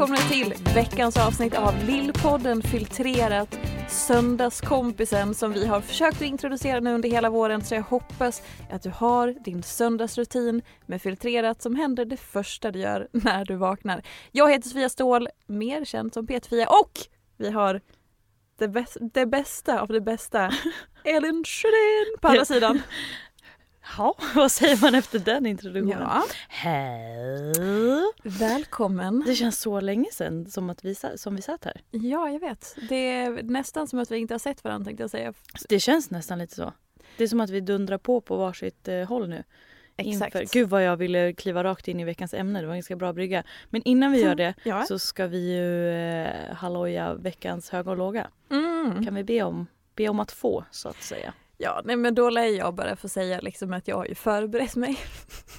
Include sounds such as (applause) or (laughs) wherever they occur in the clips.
Välkomna till veckans avsnitt av Lillpodden Filtrerat Söndagskompisen som vi har försökt att introducera nu under hela våren så jag hoppas att du har din söndagsrutin med filtrerat som händer det första du gör när du vaknar. Jag heter Sofia Ståhl, mer känd som Peter-Fia och vi har det, bäst, det bästa av det bästa, (laughs) Elin Sjödén på andra sidan. Ja, (laughs) vad säger man efter den introduktionen? Ja. Hej! Välkommen. Det känns så länge sedan som, att vi, som vi satt här. Ja, jag vet. Det är nästan som att vi inte har sett varandra tänkte jag säga. Det känns nästan lite så. Det är som att vi dundrar på på varsitt eh, håll nu. Exakt. Inför. Gud vad jag ville kliva rakt in i veckans ämne, det var en ganska bra brygga. Men innan vi gör det Ja. så ska vi ju eh, halloja veckans höga och låga. Mm. Kan vi be om, be om att få så att säga. Ja, nej men då lär jag bara få säga liksom att jag har ju förberett mig.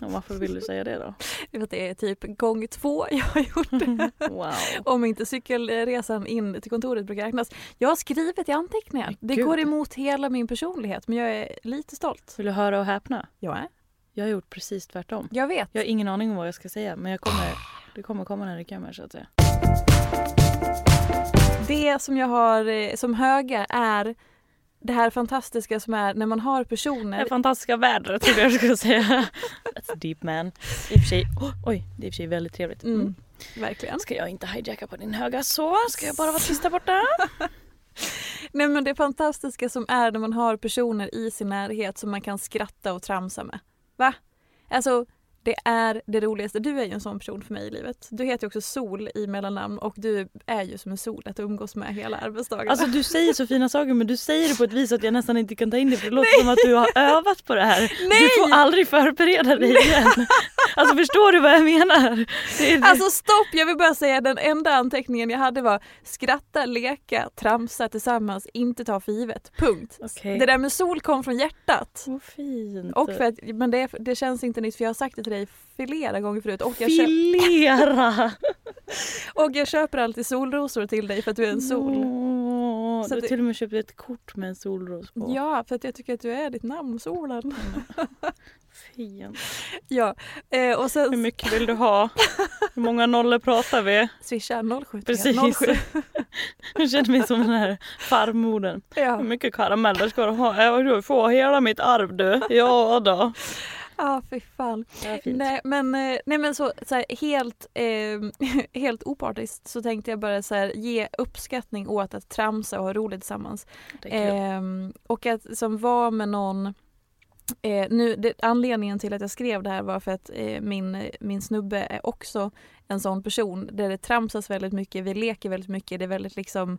Och varför vill du säga det då? (laughs) För att det är typ gång två jag har gjort det. (laughs) Wow. Om inte cykelresan in till kontoret brukar räknas. Jag har skrivit i anteckningar. Men Det gud. går emot hela min personlighet men jag är lite stolt. Vill du höra och häpna? Är. Jag har gjort precis tvärtom. Jag vet. Jag har ingen aning om vad jag ska säga men jag kommer, det kommer komma när det kommer så att säga. Det som jag har eh, som höga är det här fantastiska som är när man har personer Det fantastiska vädret trodde jag skulle säga. That's deep man. I och för sig, oh, oj, det är i och för sig väldigt trevligt. Mm, Mm. verkligen. Ska jag inte hijacka på din höga så? Ska jag bara vara tyst där borta? (laughs) Nej men det fantastiska som är när man har personer i sin närhet som man kan skratta och tramsa med. Va? Alltså det är det roligaste. Du är ju en sån person för mig i livet. Du heter ju också Sol i mellannamn och du är ju som en sol att umgås med hela arbetsdagen. Alltså du säger så fina saker men du säger det på ett vis att jag nästan inte kan ta in det för det låter som att du har övat på det här. (laughs) Du får aldrig förbereda dig igen. Alltså förstår du vad jag menar? Det är, Alltså stopp! Jag vill bara säga den enda anteckningen jag hade var skratta, leka, tramsa tillsammans, inte ta för givet. Punkt. Okej. Det där med sol kom från hjärtat. Vad fint. Och för att, men det, det känns inte nytt för jag har sagt det till dig flera gånger förut och jag, köp, Filera! (laughs) och jag köper alltid solrosor till dig för att du är en sol. Så du har det- till och med köpt ett kort med en solros på. Ja, för att jag tycker att du är ditt namn, solen. (laughs) Fint. Ja, eh, och Hur sen mycket vill du ha? (laughs) Hur många nollor pratar vi? swisha 07 Precis. 07. (laughs) Jag känner mig som den här farmodern. Hur Ja. mycket karameller ska du ha? Ja, Du får hela mitt arv du. Ja då. (laughs) Ja, fy fan. Nej men, eh, nej, men så, så här, helt, eh, helt opartiskt så tänkte jag bara så här, ge uppskattning åt att tramsa och ha roligt tillsammans. Ehm, och att som var med någon eh, nu, det, anledningen till att jag skrev det här var för att eh, min, min snubbe är också en sån person där det tramsas väldigt mycket, vi leker väldigt mycket, det är väldigt liksom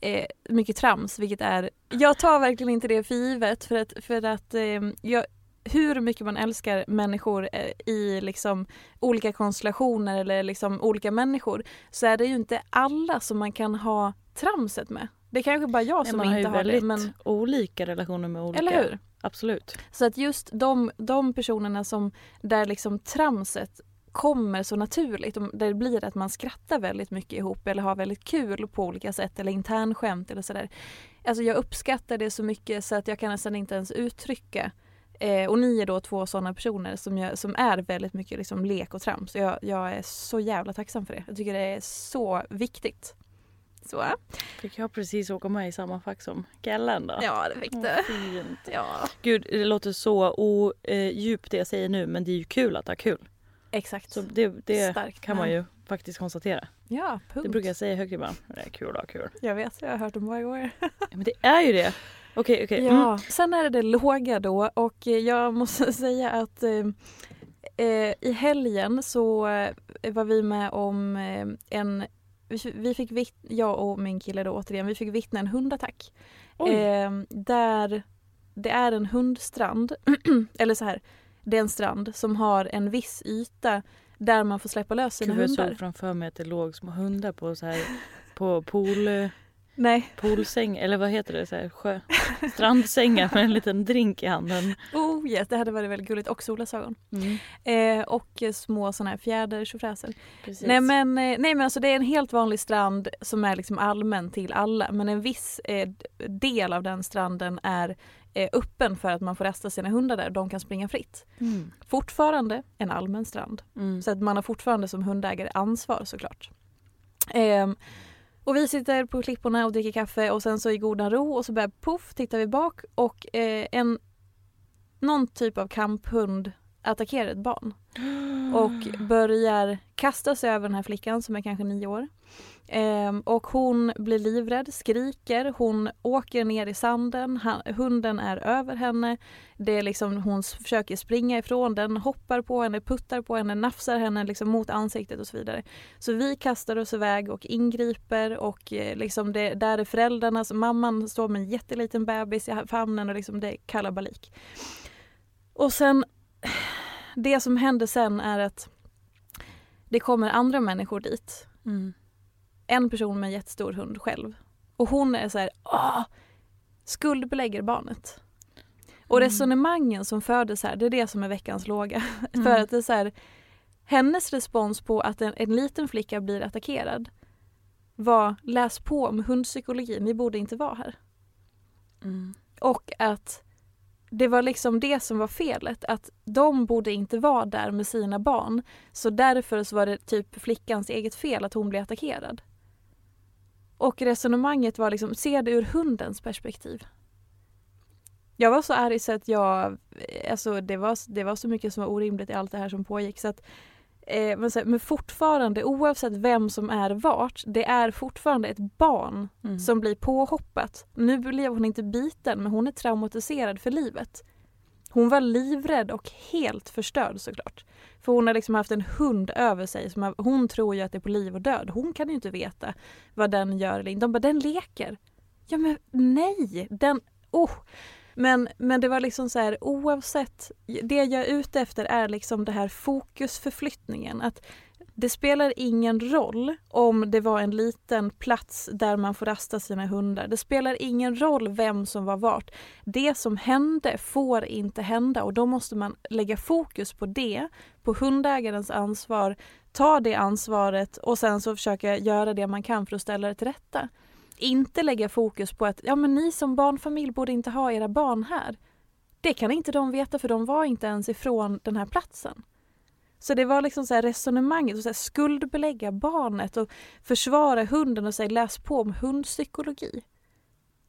eh, mycket trams vilket är, jag tar verkligen inte det för givet för att, för att eh, jag, hur mycket man älskar människor eh, i liksom olika konstellationer eller liksom olika människor så är det ju inte alla som man kan ha tramset med. Det är kanske bara jag Nej, som man har ju inte har väldigt det. Men, olika relationer med olika eller hur? Absolut. Så att just de, de personerna som där liksom tramset kommer så naturligt, där det blir att man skrattar väldigt mycket ihop eller har väldigt kul på olika sätt eller internskämt eller sådär. Alltså jag uppskattar det så mycket så att jag kan nästan inte ens uttrycka Eh, och ni är då två sådana personer som, jag, som är väldigt mycket liksom lek och trams. Jag, jag är så jävla tacksam för det. Jag tycker det är så viktigt. Så. Fick jag precis åka med i samma fack som Kellen då? Ja, det fick du. fint. Ja, Gud, det låter så odjupt det jag säger nu men det är ju kul att ha kul. exakt. Så det, det Starkt. kan man ju faktiskt konstatera. Ja, punkt. Det brukar jag säga högt ibland. Det är kul att ha kul. Jag vet, jag har hört det många gånger. Ja, men det är ju det. Okej, okej. Mm. Ja, sen är det det låga då och eh, jag måste (laughs) säga att eh, eh, i helgen så eh, var vi med om en vi- fick vitt, jag och min kille då återigen, vi fick vittna en hundattack. Eh, där det är en hundstrand, (clears throat) eller så här, det är en strand som har en viss yta där man får släppa lös sina Gud, jag hundar. såg framför mig att det låg små hundar på så här på pool, Nej, poolsäng eller vad heter det? Så här, sjö, strandsängar med en liten drink i handen. oh yes, det hade varit väldigt gulligt och solglasögon. Mm, Eh, och små såna här fjäder precis. Nej men, eh, nej men alltså det är en helt vanlig strand som är liksom allmän till alla men en viss eh, del av den stranden är eh, öppen för att man får rasta sina hundar där de kan springa fritt. Mm, Fortfarande en allmän strand mm. så att man har fortfarande som hundägare ansvar såklart. Och vi sitter på klipporna och dricker kaffe och sen så i godan ro och så börjar poff tittar vi bak och eh, en någon typ av kamphund attackerar ett barn och börjar kasta sig över den här flickan som är kanske nio år. Ehm, och hon blir livrädd, skriker, hon åker ner i sanden, han, hunden är över henne. Det är liksom, hon försöker springa ifrån den, hoppar på henne, puttar på henne, nafsar henne liksom mot ansiktet och så vidare. Så vi kastar oss iväg och ingriper och eh, liksom det, där är föräldrarna, så mamman står med en jätteliten bebis i famnen och liksom det är kalabalik. Och sen, det som händer sen är att det kommer andra människor dit Mm. en person med en jättestor hund själv. Och hon är så här, Åh! skuldbelägger barnet. Och Mm. resonemangen som fördes här, det är det som är veckans låga. (laughs) Mm. För att det är så här, hennes respons på att en, en liten flicka blir attackerad var läs på om hundpsykologi, ni borde inte vara här. Mm. Och att det var liksom det som var felet, att de borde inte vara där med sina barn. Så därför så var det typ flickans eget fel att hon blev attackerad. Och resonemanget var liksom, se det ur hundens perspektiv. Jag var så arg så att jag, alltså det var, det var så mycket som var orimligt i allt det här som pågick. Så att, eh, men, så men fortfarande, oavsett vem som är vart, det är fortfarande ett barn Mm. som blir påhoppat. Nu blev hon inte biten men hon är traumatiserad för livet. Hon var livrädd och helt förstörd såklart. För hon har liksom haft en hund över sig. Som hon tror ju att det är på liv och död. Hon kan ju inte veta vad den gör eller inte. De bara, den leker. Ja men nej! Den, oh men, men det var liksom så här oavsett. Det jag är ute efter är liksom det här fokusförflyttningen. Att det spelar ingen roll om det var en liten plats där man får rasta sina hundar. Det spelar ingen roll vem som var vart. Det som hände får inte hända och då måste man lägga fokus på det, på hundägarens ansvar, ta det ansvaret och sen så försöka göra det man kan för att ställa det till rätta. Inte lägga fokus på att ja, men ni som barnfamilj borde inte ha era barn här. Det kan inte de veta för de var inte ens ifrån den här platsen. Så det var liksom så här resonemanget, och så här skuldbelägga barnet och försvara hunden och säga läs på om hundpsykologi.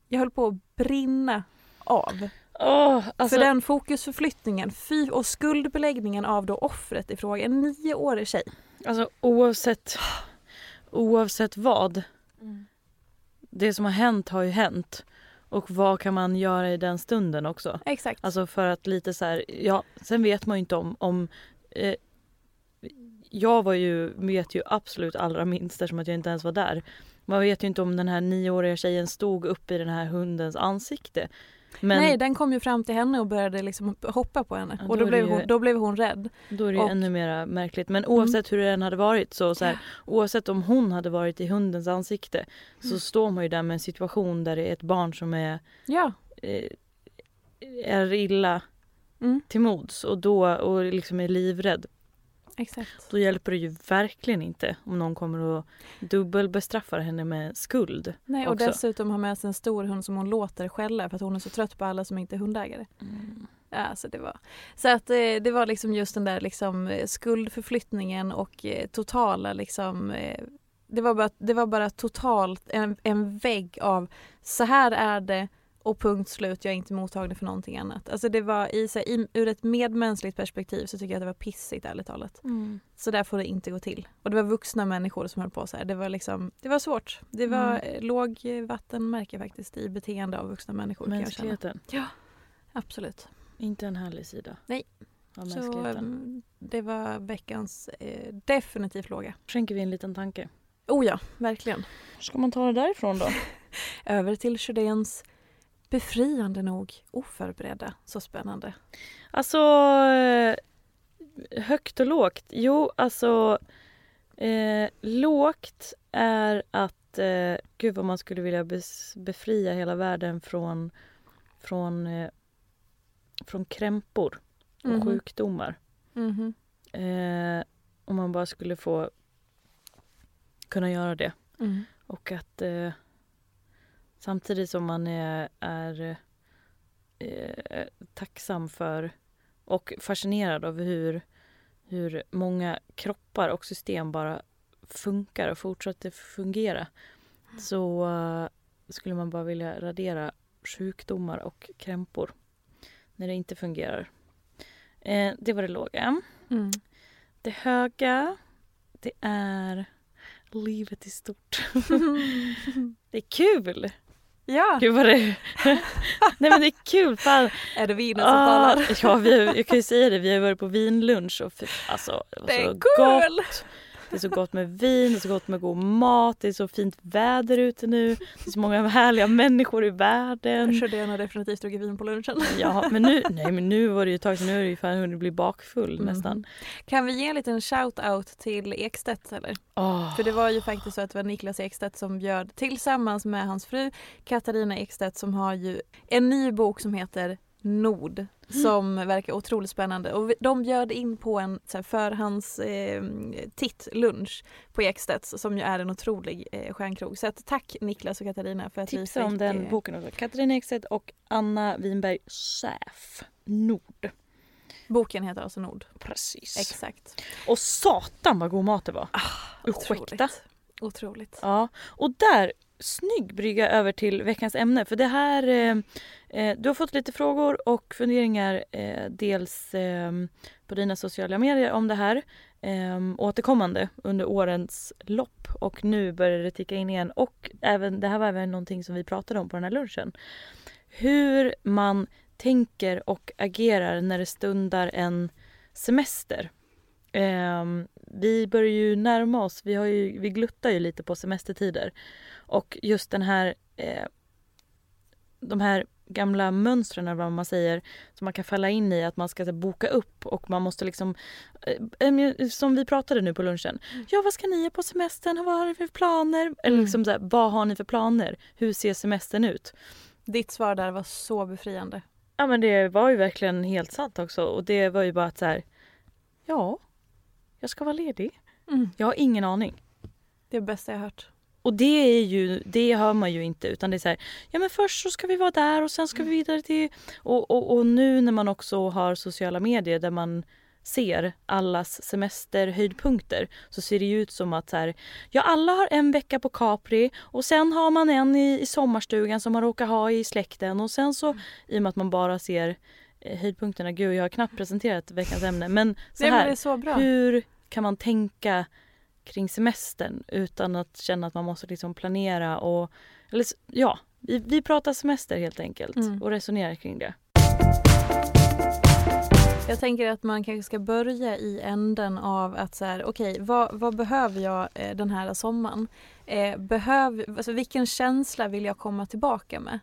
Jag höll på att brinna av. Åh, alltså, För den fokusförflyttningen fy, och skuldbeläggningen av då offret i fråga, en nioårig tjej. alltså oavsett, oavsett vad. Det som har hänt har ju hänt. Och vad kan man göra i den stunden också? Exakt. Alltså för att lite så här, ja, sen vet man ju inte om, om eh, jag var ju, vet ju absolut allra minst eftersom att jag inte ens var där. Man vet ju inte om den här nioåriga tjejen stod upp i den här hundens ansikte. Men Nej, den kom ju fram till henne och började liksom hoppa på henne. Ja, och då då är blev, ju- hon, då blev hon rädd. då är det och- ännu mer märkligt. Men oavsett hur det än hade varit så, så här, oavsett om hon hade varit i hundens ansikte så Mm. står man ju där med en situation där det är ett barn som är Ja, eh, är illa Mm, till mods och då och liksom är livrädd. Exakt. Då hjälper det ju verkligen inte om någon kommer och dubbelbestraffar henne med skuld. Nej, och också. dessutom har med sig en stor hund som hon låter skälla för att hon är så trött på alla som inte är hundägare. Ja, så det var. Så att eh, det var liksom just den där liksom eh, skuldförflyttningen och eh, totala liksom det var bara, det var bara totalt en, en vägg av så här är det och punkt slut, jag är inte mottaglig för någonting annat. Alltså det var i, så här, i, ur ett medmänskligt perspektiv så tycker jag att det var pissigt ärligt talat. Mm. Så där får det inte gå till. Och det var vuxna människor som höll på så här. Det var liksom, det var svårt. Det var Mm. mm. låg vattenmärke faktiskt i beteende av vuxna människor. Mänskligheten. Absolut. Inte en härlig sida. Nej. Av Så mm, det var veckans eh, definitivt låga. Skänker vi en liten tanke. Oh ja, verkligen. Ska man ta det därifrån då? (laughs) Över till Sjödéns befriande nog oförberedda. Så spännande. Alltså eh, högt och lågt. Jo, alltså eh, lågt är att eh, gud vad man skulle vilja befria hela världen från från, eh, från krämpor och Mhm. sjukdomar. Mhm. Eh, om man bara skulle få kunna göra det. Mm. Och att eh, samtidigt som man är, är eh, tacksam för och fascinerad av hur, hur många kroppar och system bara funkar och fortsätter fungera så eh, skulle man bara vilja radera sjukdomar och krämpor när det inte fungerar. Eh, det var det låga. Mm. Det höga, det är livet i stort. (laughs) (laughs) det är kul! Ja, Gud vad det (laughs) Nej men det är kul, fan. är det vinet som Ah, talar? ja, vi, jag kan ju säga det, vi har varit på vinlunch och fy- alltså, det var Det är så kul! gott. Det är så gott med vin, det är så gott med god mat, det är så fint väder ute nu. Det är så många härliga människor i världen. Sjödén har definitivt druckit vin på lunchen. Ja, men nu, nej, men nu var det ju ett tag sedan, nu är det ju fan hunnit bli bakfull nästan. Mm. Kan vi ge en liten shout-out till Ekstedt eller? Åh. För det var ju faktiskt så att det var Niklas Ekstedt som bjöd tillsammans med hans fru Katarina Ekstedt som har ju en ny bok som heter Nord som verkar otroligt spännande och de bjöd in på en så här, förhands eh, tittlunch på Ekstedts som ju är en otrolig eh, stjärnkrog. Så att, tack Niklas och Katarina för att vi Tipsa fick, om den eh, boken också. Katarina Ekstedt och Anna Winberg Schäf. Nord. Boken heter alltså Nord. Precis. Exakt. Och satan vad god mat det var. Ursäkta. Otroligt. Otroligt. Ja, och där, snygg brygga över till veckans ämne. För det här, eh, eh, du har fått lite frågor och funderingar eh, dels eh, på dina sociala medier om det här. Eh, återkommande under årens lopp och nu börjar det ticka in igen. Och även, det här var även någonting som vi pratade om på den här lunchen. Hur man tänker och agerar när det stundar en semester. Eh, vi börjar ju närma oss, vi, har ju, vi gluttar ju lite på semestertider. Och just den här, eh, de här gamla mönstren eller vad man säger som man kan falla in i att man ska så, boka upp och man måste liksom eh, eh, som vi pratade nu på lunchen. Ja vad ska ni göra på semestern? Vad har ni för planer? Eller Mm. liksom så här, vad har ni för planer? Hur ser semestern ut? Ditt svar där var så befriande. Ja men det var ju verkligen helt sant också och det var ju bara att så här, ja, jag ska vara ledig. Mm. Jag har ingen aning. Det är det bästa jag hört. Och det är ju, det hör man ju inte utan det är så här, ja men först så ska vi vara där och sen ska vi vidare till... Och, och, och nu när man också har sociala medier där man ser allas semesterhöjdpunkter så ser det ju ut som att så här, ja alla har en vecka på Capri och sen har man en i, i sommarstugan som man råkar ha i släkten och sen så i och med att man bara ser eh, höjdpunkterna, gud jag har knappt presenterat veckans ämne men så Nej, men här, så bra. hur kan man tänka kring semestern utan att känna att man måste liksom planera och... Eller, ja, vi, vi pratar semester helt enkelt Mm. och resonerar kring det. Jag tänker att man kanske ska börja i änden av att så här, okej, vad, vad behöver jag eh, den här sommaren? Eh, behöv, alltså, vilken känsla vill jag komma tillbaka med?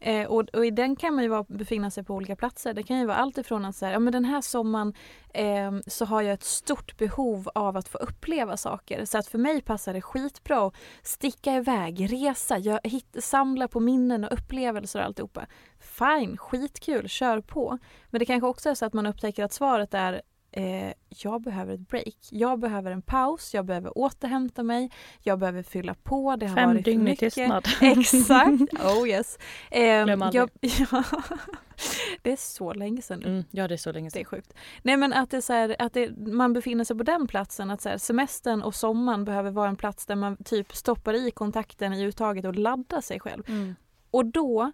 Eh, och, och i den kan man ju vara, befinna sig på olika platser. Det kan ju vara allt ifrån att säga, ja men den här sommaren eh, så har jag ett stort behov av att få uppleva saker. Så att för mig passar det skitbra att sticka iväg, resa, jag, hit, samla på minnen och upplevelser och alltihopa. Fine, skitkul, kör på. Men det kanske också är så att man upptäcker att svaret är eh, jag behöver ett break. Jag behöver en paus, jag behöver återhämta mig, jag behöver fylla på. Det har Fem varit dygn i tystnad. (laughs) Exakt, oh yes. Eh, Glöm aldrig. jag, (laughs) ja, det är så länge sedan nu. Mm, ja det är så länge Det sedan. är sjukt. Nej men att, det är så här, att det, man befinner sig på den platsen, att så här, semestern och sommaren behöver vara en plats där man typ stoppar i kontakten i uttaget och laddar sig själv. Mm. Och då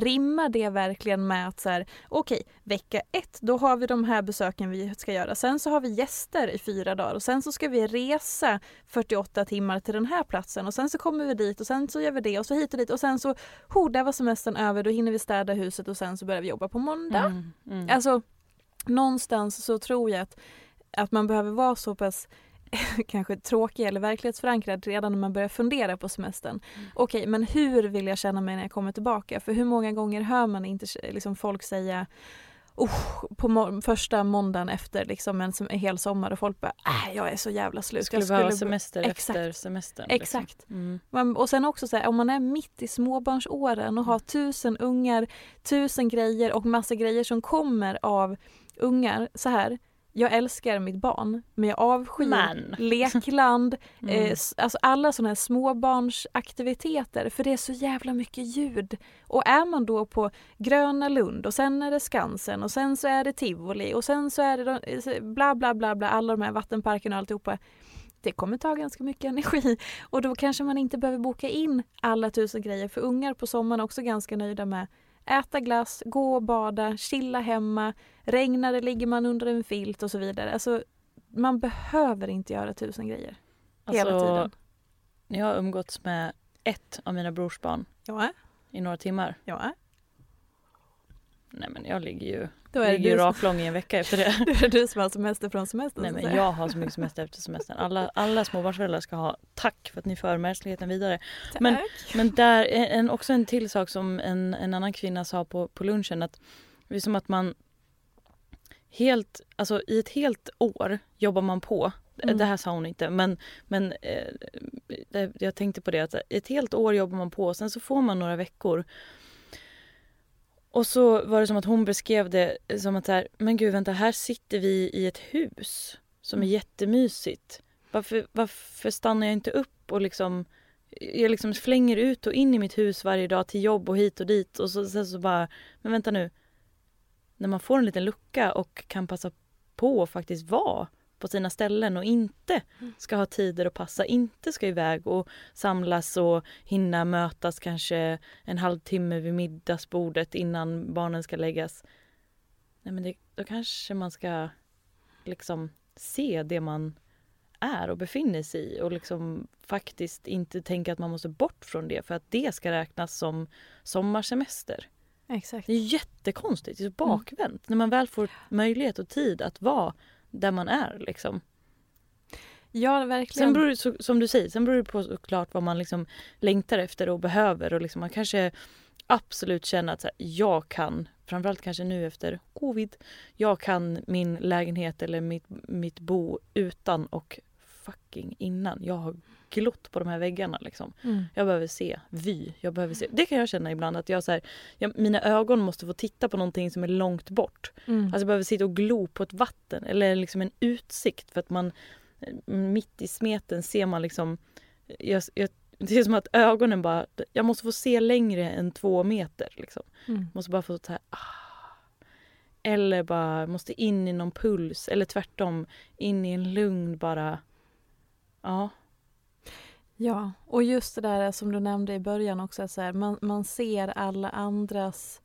rimmar det verkligen med att så här, okej, vecka ett, då har vi de här besöken vi ska göra. Sen så har vi gäster i fyra dagar och sen så ska vi resa 48 timmar till den här platsen och sen så kommer vi dit och sen så gör vi det och så hit och dit och sen så, ho, där var semestern över, då hinner vi städa huset och sen så börjar vi jobba på måndag. Mm. Mm. Alltså någonstans så tror jag att, att man behöver vara så pass (laughs) kanske tråkig eller verklighetsförankrad redan när man börjar fundera på semestern. Mm. Okej, men hur vill jag känna mig när jag kommer tillbaka? För hur många gånger hör man inte liksom, folk säga oh, på må- första måndagen efter liksom en, en hel sommar och folk bara äh, jag är så jävla slut. Skulle jag behöva be- semester Exakt. efter semestern. Exakt. Liksom. Mm. Man, och sen också så här, om man är mitt i småbarnsåren och har tusen ungar, tusen grejer och massa grejer som kommer av ungar. Så här, jag älskar mitt barn men jag avskyr Men. lekland, (laughs) Mm. eh, alltså alla sådana här småbarnsaktiviteter för det är så jävla mycket ljud. Och är man då på Gröna Lund och sen är det Skansen och sen så är det Tivoli och sen så är det de- bla bla bla bla alla de här vattenparkerna och alltihopa. Det kommer ta ganska mycket energi (laughs) och då kanske man inte behöver boka in alla tusen grejer för ungar på sommaren är också ganska nöjda med äta glass, gå och bada, chilla hemma, regnar det ligger man under en filt och så vidare. Alltså, man behöver inte göra tusen grejer hela Alltså, tiden. Jag har umgåtts med ett av mina brorsbarn Ja, i några timmar. ja. Nej men jag ligger ju, Då är ligger ju raklång i en vecka efter det. (laughs) då är det du som har semester från semestern. Nej men jag har så mycket semester efter semestern. Alla, alla småbarnsföräldrar ska ha tack för att ni för mänskligheten vidare. Tack. men- Men där är en, också en till sak som en, en annan kvinna sa på, på lunchen att det är som att man helt, alltså i ett helt år jobbar man på. Mm. Det här sa hon inte men, men eh, det, jag tänkte på det att ett helt år jobbar man på sen så får man några veckor. Och så var det som att hon beskrev det som att så här, men gud vänta här sitter vi i ett hus som är Mm. jättemysigt. Varför, varför stannar jag inte upp och liksom jag liksom flänger ut och in i mitt hus varje dag till jobb och hit och dit och så, sen så bara, men vänta nu. När man får en liten lucka och kan passa på att faktiskt vara på sina ställen och inte ska ha tider att passa, inte ska iväg och samlas och hinna mötas kanske en halvtimme vid middagsbordet innan barnen ska läggas. Nej men det, då kanske man ska liksom se det man är och befinner sig i och liksom faktiskt inte tänka att man måste bort från det för att det ska räknas som sommarsemester. Exakt. Det är jättekonstigt, det är så bakvänt när man väl får möjlighet och tid att vara där man är liksom. Ja, verkligen. Sen beror det, så, som du säger, sen beror det på såklart vad man liksom längtar efter och behöver och liksom man kanske absolut känner att så här, jag kan, framförallt kanske nu efter covid, jag kan min lägenhet eller mitt, mitt bo utan och fucking innan. Jag har glott på de här väggarna liksom. Mm. Jag behöver se vy. Jag behöver se. Det kan jag känna ibland att jag så här, jag, mina ögon måste få titta på någonting som är långt bort. Mm. Alltså jag behöver sitta och glo på ett vatten eller liksom en utsikt för att man mitt i smeten ser man liksom jag, jag, det är som att ögonen bara, jag måste få se längre än två meter liksom. Mm. Måste bara få så här, ah. Eller bara måste in i någon puls eller tvärtom in i en lugn bara. Ja. Ja, och just det där som du nämnde i början också, så här, man, man ser alla andras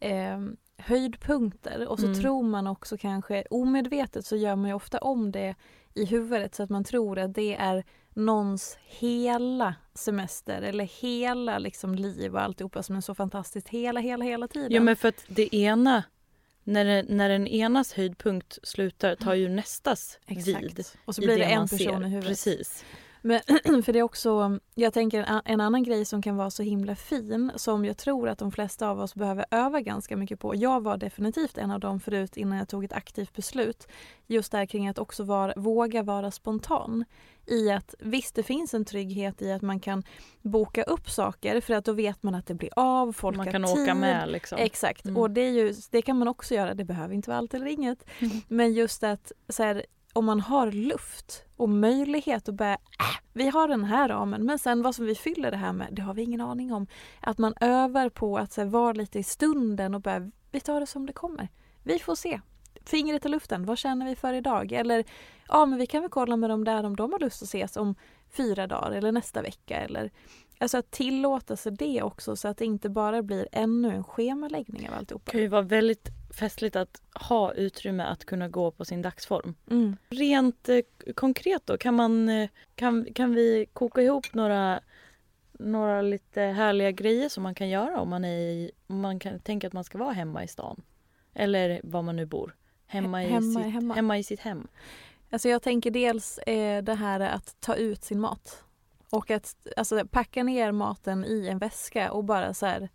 eh, höjdpunkter och så Mm. tror man också kanske omedvetet så gör man ju ofta om det i huvudet så att man tror att det är någons hela semester eller hela liksom liv och alltihopa som är så fantastiskt hela, hela, hela tiden. Ja men för att det ena när, det, när den enas höjdpunkt slutar tar ju nästas vid. Exakt. Och så blir det, en man person ser. i huvudet. Precis. Men, (clears throat) för det är också, jag tänker en, en annan grej som kan vara så himla fin som jag tror att de flesta av oss behöver öva ganska mycket på. Jag var definitivt en av dem förut innan jag tog ett aktivt beslut. Just där kring att också vara, våga vara spontan. I att visst det finns en trygghet i att man kan boka upp saker för att då vet man att det blir av, folk Man har kan tid. åka med liksom. Exakt, Mm. och det, är ju, det kan man också göra. Det behöver inte vara allt eller inget. Mm. Men just att så här, om man har luft och möjlighet att börja, äh, vi har den här ramen men sen vad som vi fyller det här med, det har vi ingen aning om. Att man övar på att så här, vara lite i stunden och bara, vi tar det som det kommer. Vi får se. Fingret i luften, vad känner vi för idag? Eller ja, men vi kan väl kolla med dem där om de har lust att ses om fyra dagar eller nästa vecka. Eller, alltså att tillåta sig det också så att det inte bara blir ännu en schemaläggning av alltihopa. Det kan ju vara väldigt festligt att ha utrymme att kunna gå på sin dagsform. Mm. Rent eh, konkret då, kan, man, eh, kan, kan vi koka ihop några, några lite härliga grejer som man kan göra om man, är i, om man kan tänka att man ska vara hemma i stan? Eller var man nu bor. Hemma i, Hemma sitt, hemma. hemma i sitt hem. Alltså jag tänker dels eh, det här att ta ut sin mat. Och att alltså, packa ner maten i en väska och bara så här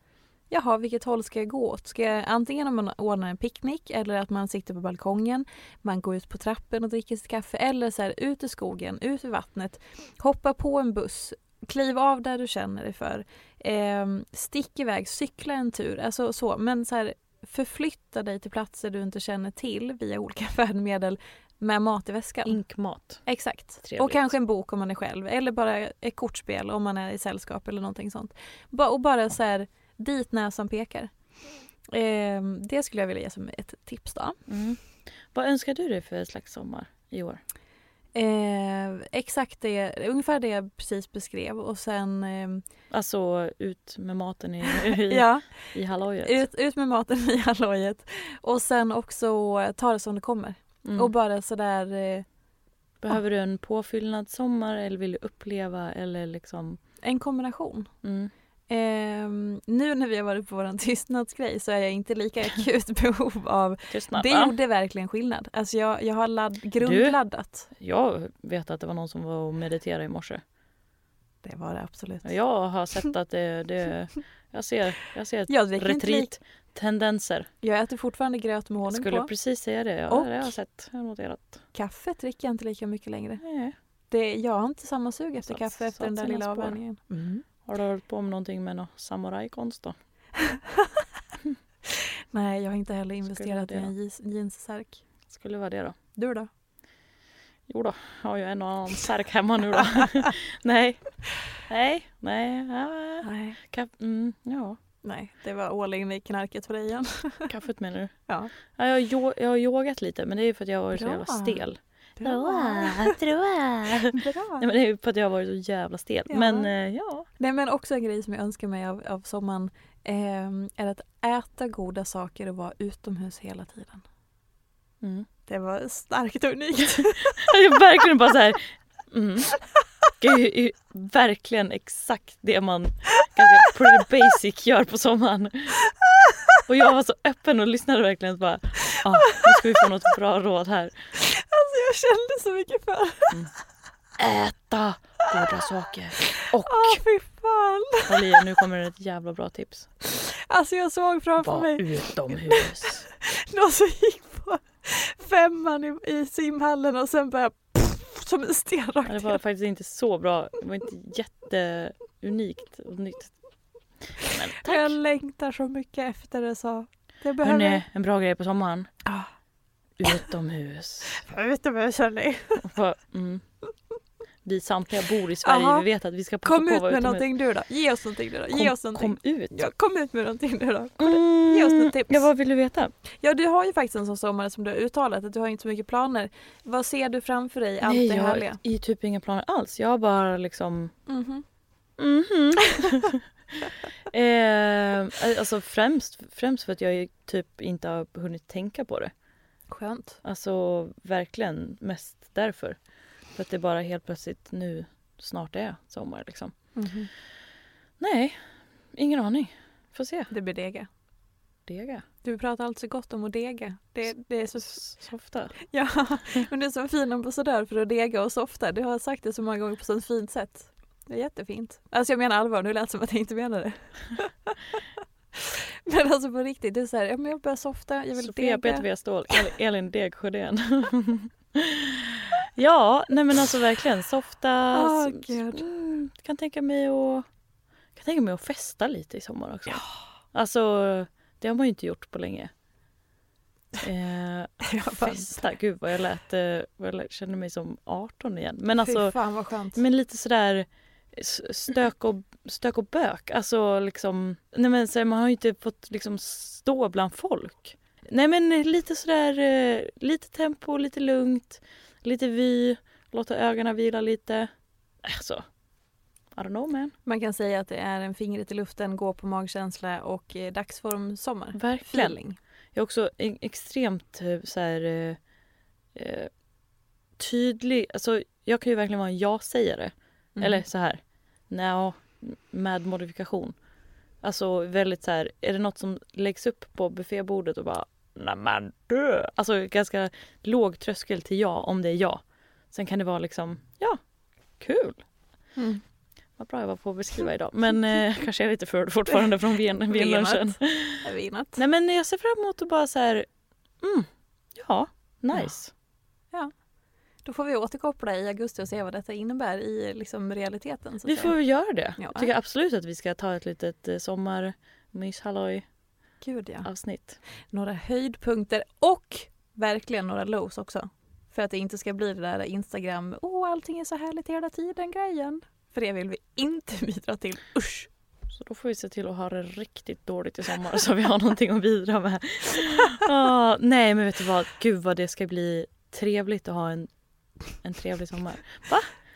Jaha, vilket håll ska jag gå åt? Ska jag antingen om man ordnar en picknick eller att man sitter på balkongen, man går ut på trappen och dricker sitt kaffe eller så här ut i skogen, ut i vattnet, hoppa på en buss, kliv av där du känner dig för, eh, stick iväg, cykla en tur, alltså så. Men så här, förflytta dig till platser du inte känner till via olika (laughs) färdmedel med mat i väskan. Inkmat. Exakt. Trevligt. Och kanske en bok om man är själv eller bara ett kortspel om man är i sällskap eller någonting sånt. Och bara så här dit näsan pekar. Eh, det skulle jag vilja ge som ett tips då. Mm. Vad önskar du dig för slags sommar i år? Eh, exakt det, ungefär det jag precis beskrev och sen eh, Alltså ut med maten i, (laughs) i, ja, i hallojet. ut, ut med maten i hallojet och sen också ta det som det kommer. Mm. Och bara sådär eh, Behöver du en påfyllnad sommar eller vill du uppleva eller liksom... en kombination. Mm. Ehm, nu när vi har varit på vår (laughs) tystnadsgrej så är jag inte lika akut (laughs) behov av... Tystnad, Det va? gjorde verkligen skillnad. Alltså jag, jag har ladd, grundladdat. Jag vet att det var någon som var och mediterade i morse. Det var det absolut. Jag har sett att det... det (laughs) jag ser, jag ser Jag lik- retreat-tendenser. Jag äter fortfarande gröt med Jag honung skulle på. precis säga det. Ja, Och- det har jag sett. Jag noterat. Kaffet dricker jag inte lika mycket längre. Nej. Det, jag har inte samma sug efter Satt- kaffe efter den där lilla avvänjningen. Mm. Har du hållit på med någonting med någon samurajkonst då? (laughs) Nej, jag har inte heller investerat i en jeanssärk. Skulle vara det då? Du då? Jo då, jag har ju en och annan särk hemma nu då. (laughs) nej. Nej, nej. Ja, Nej. kaff, mm, ja. Nej, det var all in i knarket för dig igen. Kaffet menar du? (laughs) Ja. Ja, jag, jag har yogat lite men det är för att jag har varit så jävla stel. (laughs) Bra. Nej, men det är för att jag har varit så jävla stel. Ja. Men eh, ja. Nej men också en grej som jag önskar mig av, av sommaren eh, är att äta goda saker och vara utomhus hela tiden. Mm. Det var starkt och unikt. (laughs) Det är verkligen bara så här. Mm. Det är ju verkligen exakt det man ganska pretty basic gör på sommaren. Och jag var så öppen och lyssnade verkligen och bara ah, nu ska vi få något bra råd här. Alltså jag kände så mycket för Äta goda saker. Och Åh fy fan. håll i nu kommer ett jävla bra tips. Alltså jag såg framför Var mig utomhus. (laughs) någon som gick på femman i, i simhallen och sen bara pff, som en sten Ja, rakt det var faktiskt inte så bra. Det var inte jätteunikt och nytt. Men (laughs) tack. Jag längtar så mycket efter det så. Det behöver... Hörni, en bra grej på sommaren. Ah. Utomhus. (laughs) Jag jag. Och bara, Mm. Vi samtliga bor i Sverige, Aha. vi vet att vi ska passa Kom på ut att vara med utomhus. någonting du då. Ge oss någonting du då. Ge Kom, oss någonting. kom ut. Ja, kom ut med någonting nu då. Mm. Ge oss något tips. Ja, vad vill du veta? Ja, du har ju faktiskt en sån sommar som du har uttalat att du har inte så mycket planer. Vad ser du framför dig? Allt Nej, det jag härliga. har i typ inga planer alls. Jag har bara liksom... Mhm. Mhm. (laughs) (laughs) eh, alltså främst, främst för att jag typ inte har hunnit tänka på det. Skönt. Alltså verkligen mest därför. För att det bara helt plötsligt nu snart är sommar liksom. Mhm. Nej, ingen aning. Får se. Det blir dega. Dega. Du pratar alltså gott om att dega. Det, det är så, Softa. ja, (laughs) men du är så fin ambassadör för att dega och softa. Du har sagt det så många gånger på så fint sätt. Det är jättefint. Alltså jag menar allvar, nu lät det som att jag inte menade det. (laughs) men alltså på riktigt, det är så här, ja, jag börjar softa, jag vill Sofia dega. Peter Ståhl, El- Elin Degsjödén. (laughs) ja, nej men alltså verkligen softa. Gud. mm, kan tänka mig att kan tänka mig att festa lite i sommar också. Alltså det har man ju inte gjort på länge. (laughs) Eh, festa, gud vad jag lät, eh, vad jag lät, kände mig som 18 igen. Men alltså fan men lite sådär stök och, stök och bök. Alltså liksom, nej men så här, man har ju inte fått liksom stå bland folk. Nej men lite sådär, eh, lite tempo, lite lugnt, lite vy, låta ögonen vila lite. Alltså, I don't know man. Man kan säga att det är en fingret i luften, gå på magkänsla och eh, dagsform sommar. Verkligen. Feeling. Jag är också extremt eh, så här, eh, tydlig. Alltså, jag kan ju verkligen vara en ja-sägare. Mm. Eller så här, nja, med modifikation. Alltså väldigt så här, är det något som läggs upp på buffébordet och bara nej men dö. Alltså ganska låg tröskel till ja om det är ja. Sen kan det vara liksom, ja, kul. Mm. Vad bra jag var på att beskriva idag. Men eh, (laughs) kanske är jag lite för fortfarande från vinat. Nej men jag ser fram emot att bara så här, mm, ja, nice. Då får vi återkoppla i augusti och se vad detta innebär i liksom realiteten. Vi får väl göra det. Ja. Jag tycker absolut att vi ska ta ett litet eh, sommarmyshalloj Gud ja. avsnitt. Några höjdpunkter och verkligen några lows också. För att det inte ska bli det där Instagram, åh allting är så härligt hela tiden grejen. För det vill vi inte (laughs) bidra till. Usch! Så då får vi se till att ha det riktigt dåligt i sommar så vi har någonting att bidra med. (laughs) Ah, nej men vet du vad, gud vad det ska bli trevligt att ha en, en trevlig sommar.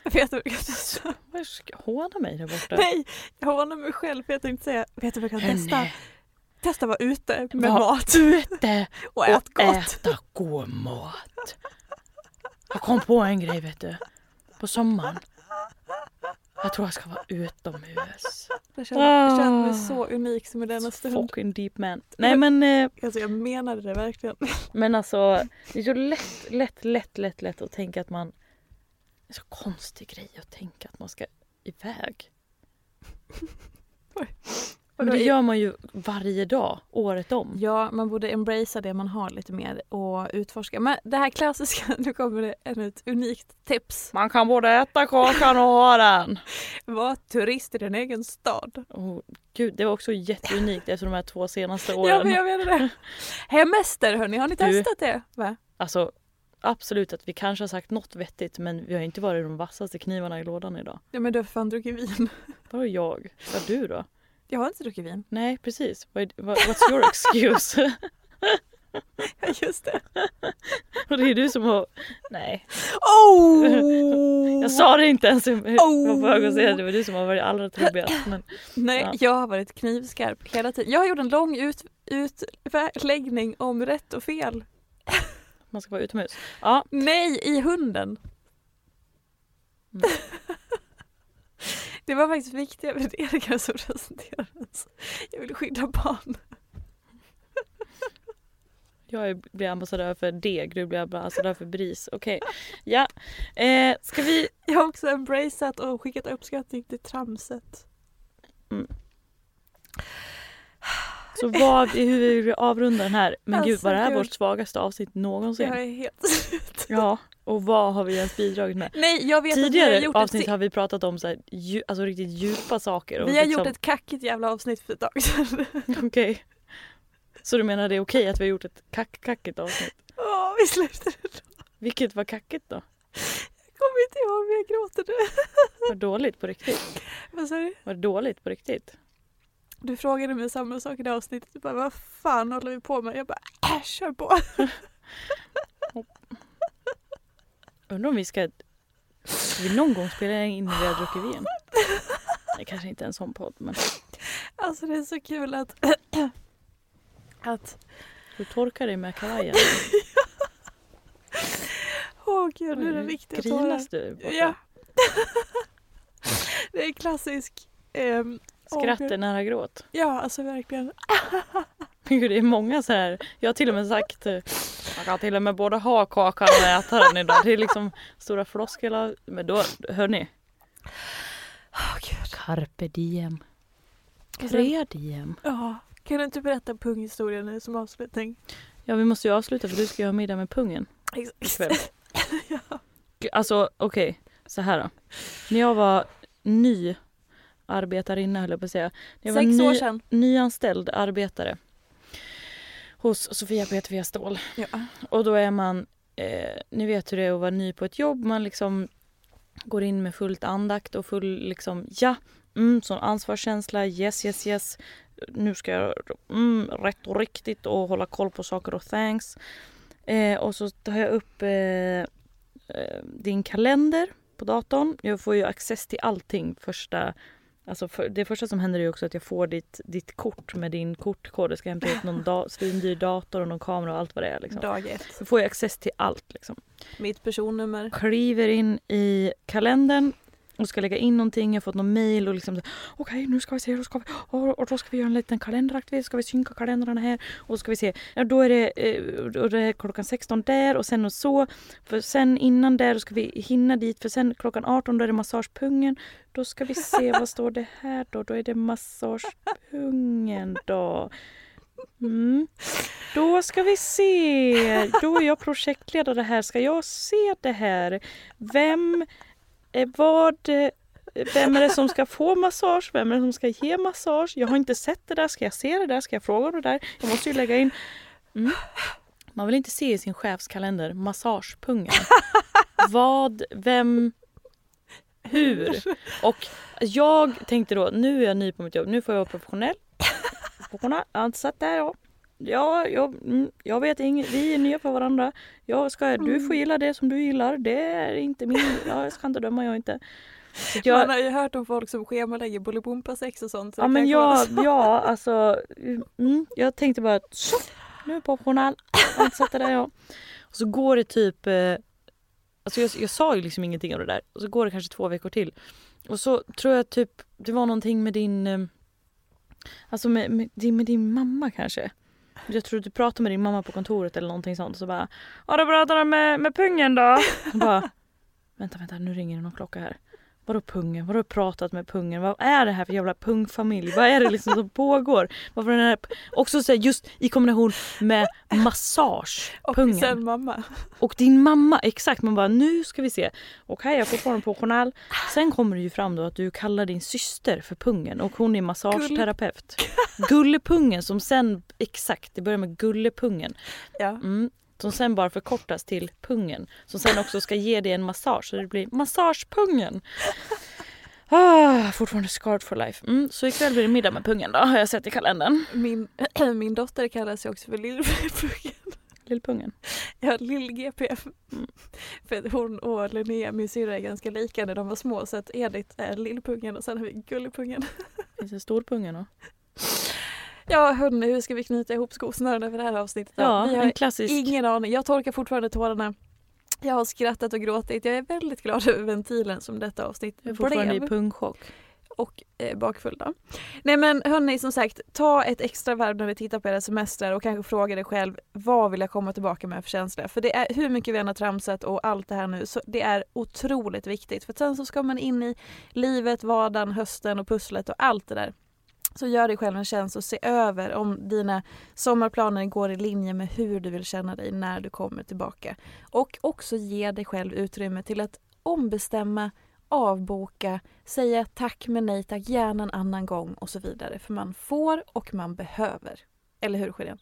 Vet du jag kan testa? Ska håna mig där borta? Nej, jag hånar mig själv för jag tänkte säga, vet du vad jag kan testa? Hörni, Testa vara ute med Var mat ute (laughs) och ät och gott. äta god mat. Jag kom på en grej vet du. På sommaren. Jag tror jag ska vara utomhus. Jag känner, jag känner mig Ah. så unik som i denna stund. Fucking deep man. Nej men, eh, Alltså jag menade det verkligen. (laughs) men alltså det är så lätt, lätt, lätt, lätt, lätt att tänka att man... Det är så konstig grej att tänka att man ska iväg. Men det gör man ju varje dag, året om. Ja, man borde embracea det man har lite mer och utforska. Men det här klassiska, (laughs) nu kommer det ännu ett unikt tips. Man kan både äta kakan och ha den. (laughs) Var turist i din egen stad. Oh, gud, det var också jätteunikt efter de här två senaste åren. Ja, men jag menar det. (laughs) Hemester hörni, har ni Du- testat det? Va? Alltså absolut att vi kanske har sagt något vettigt men vi har inte varit de vassaste knivarna i lådan idag. Ja men du har fan druckit vin. Vadå jag? Vad du då? Jag har inte druckit vin. Nej precis. What's your excuse? (laughs) (laughs) Ja just det. (laughs) Och det är du som har... Nej. Oh! Jag sa det inte ens. Jag var på väg att säga att det var du som har varit allra trubbigast. Men (clears throat) Nej, Ja. jag har varit knivskarp hela tiden. Jag har gjort en lång ut, utläggning om rätt och fel. man ska vara utomhus. Ja, Nej, i hunden. Mm. Det var faktiskt viktiga värderingar som presenterades. Jag vill skydda barn. jag är- blir ambassadör för deg, du blir ambassadör för bris. Okej. Ja. Eh, ska vi... Jag har också embraceat och skickat uppskattning till tramset. Så vad, hur vi avrunda den här? Men gud, Alltså, var det här gud. vårt svagaste avsnitt någonsin? Jag är helt (laughs) slut. Ja, och vad har vi ens bidragit med? Nej, jag vet att vi har Tidigare avsnitt ett, har vi pratat om så här, dju, alltså riktigt djupa saker. och vi har liksom- gjort ett kackigt jävla avsnitt för ett tag sedan. (laughs) Okej. Så du menar det är okej att vi har gjort ett kack kackigt avsnitt? Åh, vi slutade då. Vilket var kackigt då? Jag kommer inte ihåg, men jag gråter nu. Var det dåligt på riktigt? Vad sa du? Var det dåligt på riktigt? Du frågade mig samma sak i det avsnittet. Du bara, vad fan håller vi på med? Jag bara, äh, kör på. (laughs) Undrar om vi ska... Ska vi någon gång spela in när vi har druckit vin? (laughs) Det kanske inte är en sån podd men Alltså det är så kul att... (clears throat) att du torkar dig med kavajen. (laughs) åh gud, nu är det riktiga tårar. Grinas du? borta? Ja. (laughs) det är klassisk. åh, Skratt är nära gråt. Ja, alltså verkligen. Gud, det är många så här. Jag har till och med sagt eh, man kan till och med både ha kakan och äta den idag. Det är liksom stora floskler. Men då, hörni. Oh, Gud. Carpe diem. Och sen- Crea diem. Ja, kan du inte berätta punghistorien nu som avslutning? Ja vi måste ju avsluta för du ska ju ha middag med pungen ikväll. (laughs) ja. Alltså okej, så här då. När jag var ny arbetarinna höll jag på att säga. När jag var Sex ny, år sedan. nyanställd arbetare hos Sofia Peterfia Ståhl. Ja. Och då är man, eh, ni vet hur det är att vara ny på ett jobb, man liksom går in med fullt andakt och full liksom ja, mm, sån ansvarskänsla, yes yes yes. Nu ska jag mm, rätt och riktigt och hålla koll på saker och thanks. Eh, och så tar jag upp eh, eh, din kalender på datorn. Jag får ju access till allting första Alltså för, det första som händer är också att jag får ditt, ditt kort med din kortkod. Jag ska hämta ut någon da, svindyr dator och någon kamera och allt vad det är. Liksom. Dag ett. Så får jag access till allt. Liksom. Mitt personnummer. Kliver in i kalendern och ska lägga in någonting. Jag har fått någon mail och liksom okej nu ska vi se, då ska vi, och, då ska vi göra en liten kalenderaktivitet, ska vi synka kalendrarna här och då ska vi se, ja, då är det, eh, då är det klockan 16 där och sen och så. För sen innan där ska vi hinna dit för sen klockan 18 då är det massagepungen. Då ska vi se, vad står det här då? Då är det massagepungen då. Mm. Då ska vi se. Då är jag projektledare här. Ska jag se det här? Vem, Eh, vad, eh, vem är det som ska få massage? Vem är det som ska ge massage? Jag har inte sett det där. Ska jag se det där? Ska jag fråga om det där? Jag måste ju lägga in. Mm. Man vill inte se i sin chefskalender massagepungen. Vad, vem, hur? Och jag tänkte då, nu är jag ny på mitt jobb, nu får jag vara professionell. Jag har inte satt där ja. Ja, jag, mm, jag vet inget, vi är nya för varandra. Jag ska, du får gilla det som du gillar, det är inte min, ja, jag ska inte döma jag inte. (laughs) Att Man jag, har ju hört om folk som schemalägger Bolibompa-sex och sånt. så ja det men jag, ja alltså, mm, jag tänkte bara så, nu är jag professionell, ansatt där ja. Och så går det typ eh, Alltså jag, jag sa ju liksom ingenting av det där. Och så går det kanske två veckor till. Och så tror jag typ det var någonting med din eh, Alltså med, med, din, med din mamma kanske. Jag tror du pratade med din mamma på kontoret eller någonting sånt. Så bara Ja du pratade med, med pungen då? (laughs) Och bara Vänta vänta nu ringer det någon klocka här. Vadå pungen? Vadå pratat med pungen? Vad är det här för jävla pungfamilj? Vad är det liksom som pågår? Varför den här, också så just i kombination med massage. (laughs) Och pungen. sen mamma. Och din mamma, exakt. Man bara nu ska vi se. Okej jag är fortfarande professionell. Sen kommer det ju fram då att du kallar din syster för pungen och hon är massageterapeut. (laughs) Gullepungen som sen, exakt det börjar med gullepungen. Ja. Mm, som sen bara förkortas till pungen. Som sen också ska ge dig en massage så det blir massagepungen. Ah, fortfarande scarred for life. Mm, så ikväll blir det middag med pungen då har jag sett i kalendern. Min, (clears throat) min dotter kallas ju också för Lillpungen. Lillpungen. Ja, Lill-GP. Mm. För hon och Linnea, min syrra, är ganska lika när de var små. Så att Edith är Lillpungen och sen har vi Gullepungen. Finns det storpungen då? Ja hörni, hur ska vi knyta ihop skosnörena för det här avsnittet? Ja, en klassisk. ingen aning. Jag torkar fortfarande tårarna. Jag har skrattat och gråtit. Jag är väldigt glad (laughs) över ventilen som detta avsnitt Jag är fortfarande blev. i pungchock. och eh, bakfull då. Nej men hörni som sagt, ta ett extra varv när vi tittar på era semestrar och kanske fråga dig själv vad vill jag komma tillbaka med för känsla? För det är hur mycket vi än har tramsat och allt det här nu så det är otroligt viktigt för sen så ska man in i livet, vardagen, hösten och pusslet och allt det där. Så gör dig själv en tjänst och se över om dina sommarplaner går i linje med hur du vill känna dig när du kommer tillbaka. Och också ge dig själv utrymme till att ombestämma, avboka, säga tack men nej tack, gärna en annan gång och så vidare. För man får och man behöver. Eller hur Sjödén?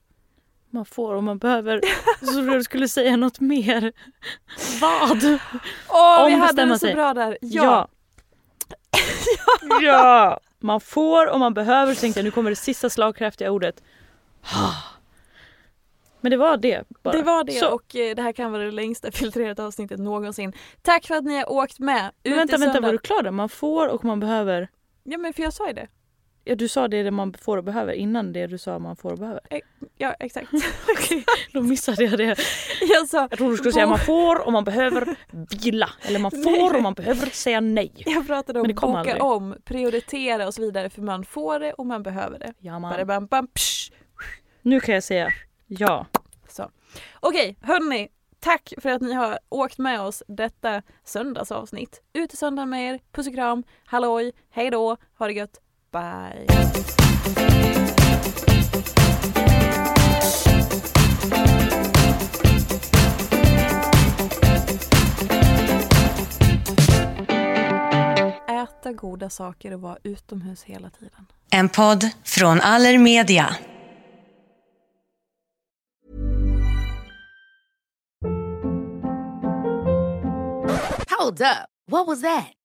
Man får och man behöver. Så du skulle säga något mer. Vad? Åh, vi hade det så sig. bra där! Ja! Ja. (laughs) ja. Man får och man behöver. Jag nu kommer det sista slagkraftiga ordet. Men det var det bara. Det var det Så. och eh, det här kan vara det längsta (laughs) filtrerade avsnittet någonsin. Tack för att ni har åkt med Men vänta, vänta, var du klar där? Man får och man behöver. Ja men för jag sa ju det. Ja, du sa det man får och behöver innan det du sa man får och behöver. Ja exakt. (laughs) Då missade jag det. jag sa, Jag trodde du skulle säga man får och man behöver vila. Eller man får och man behöver säga nej. jag pratade om det boka aldrig. om, prioritera och så vidare för man får det och man behöver det. Ja, man. Bara bam, bam, psh. Nu kan jag säga ja. Så. Okej, hörni. Tack för att ni har åkt med oss detta söndagsavsnitt. Ut i söndagen med er. Puss och kram. Halloj. Hej då. Ha det gött. Bye. Äta goda saker och vara utomhus hela tiden. En podd från Allermedia. Hold up. What was that?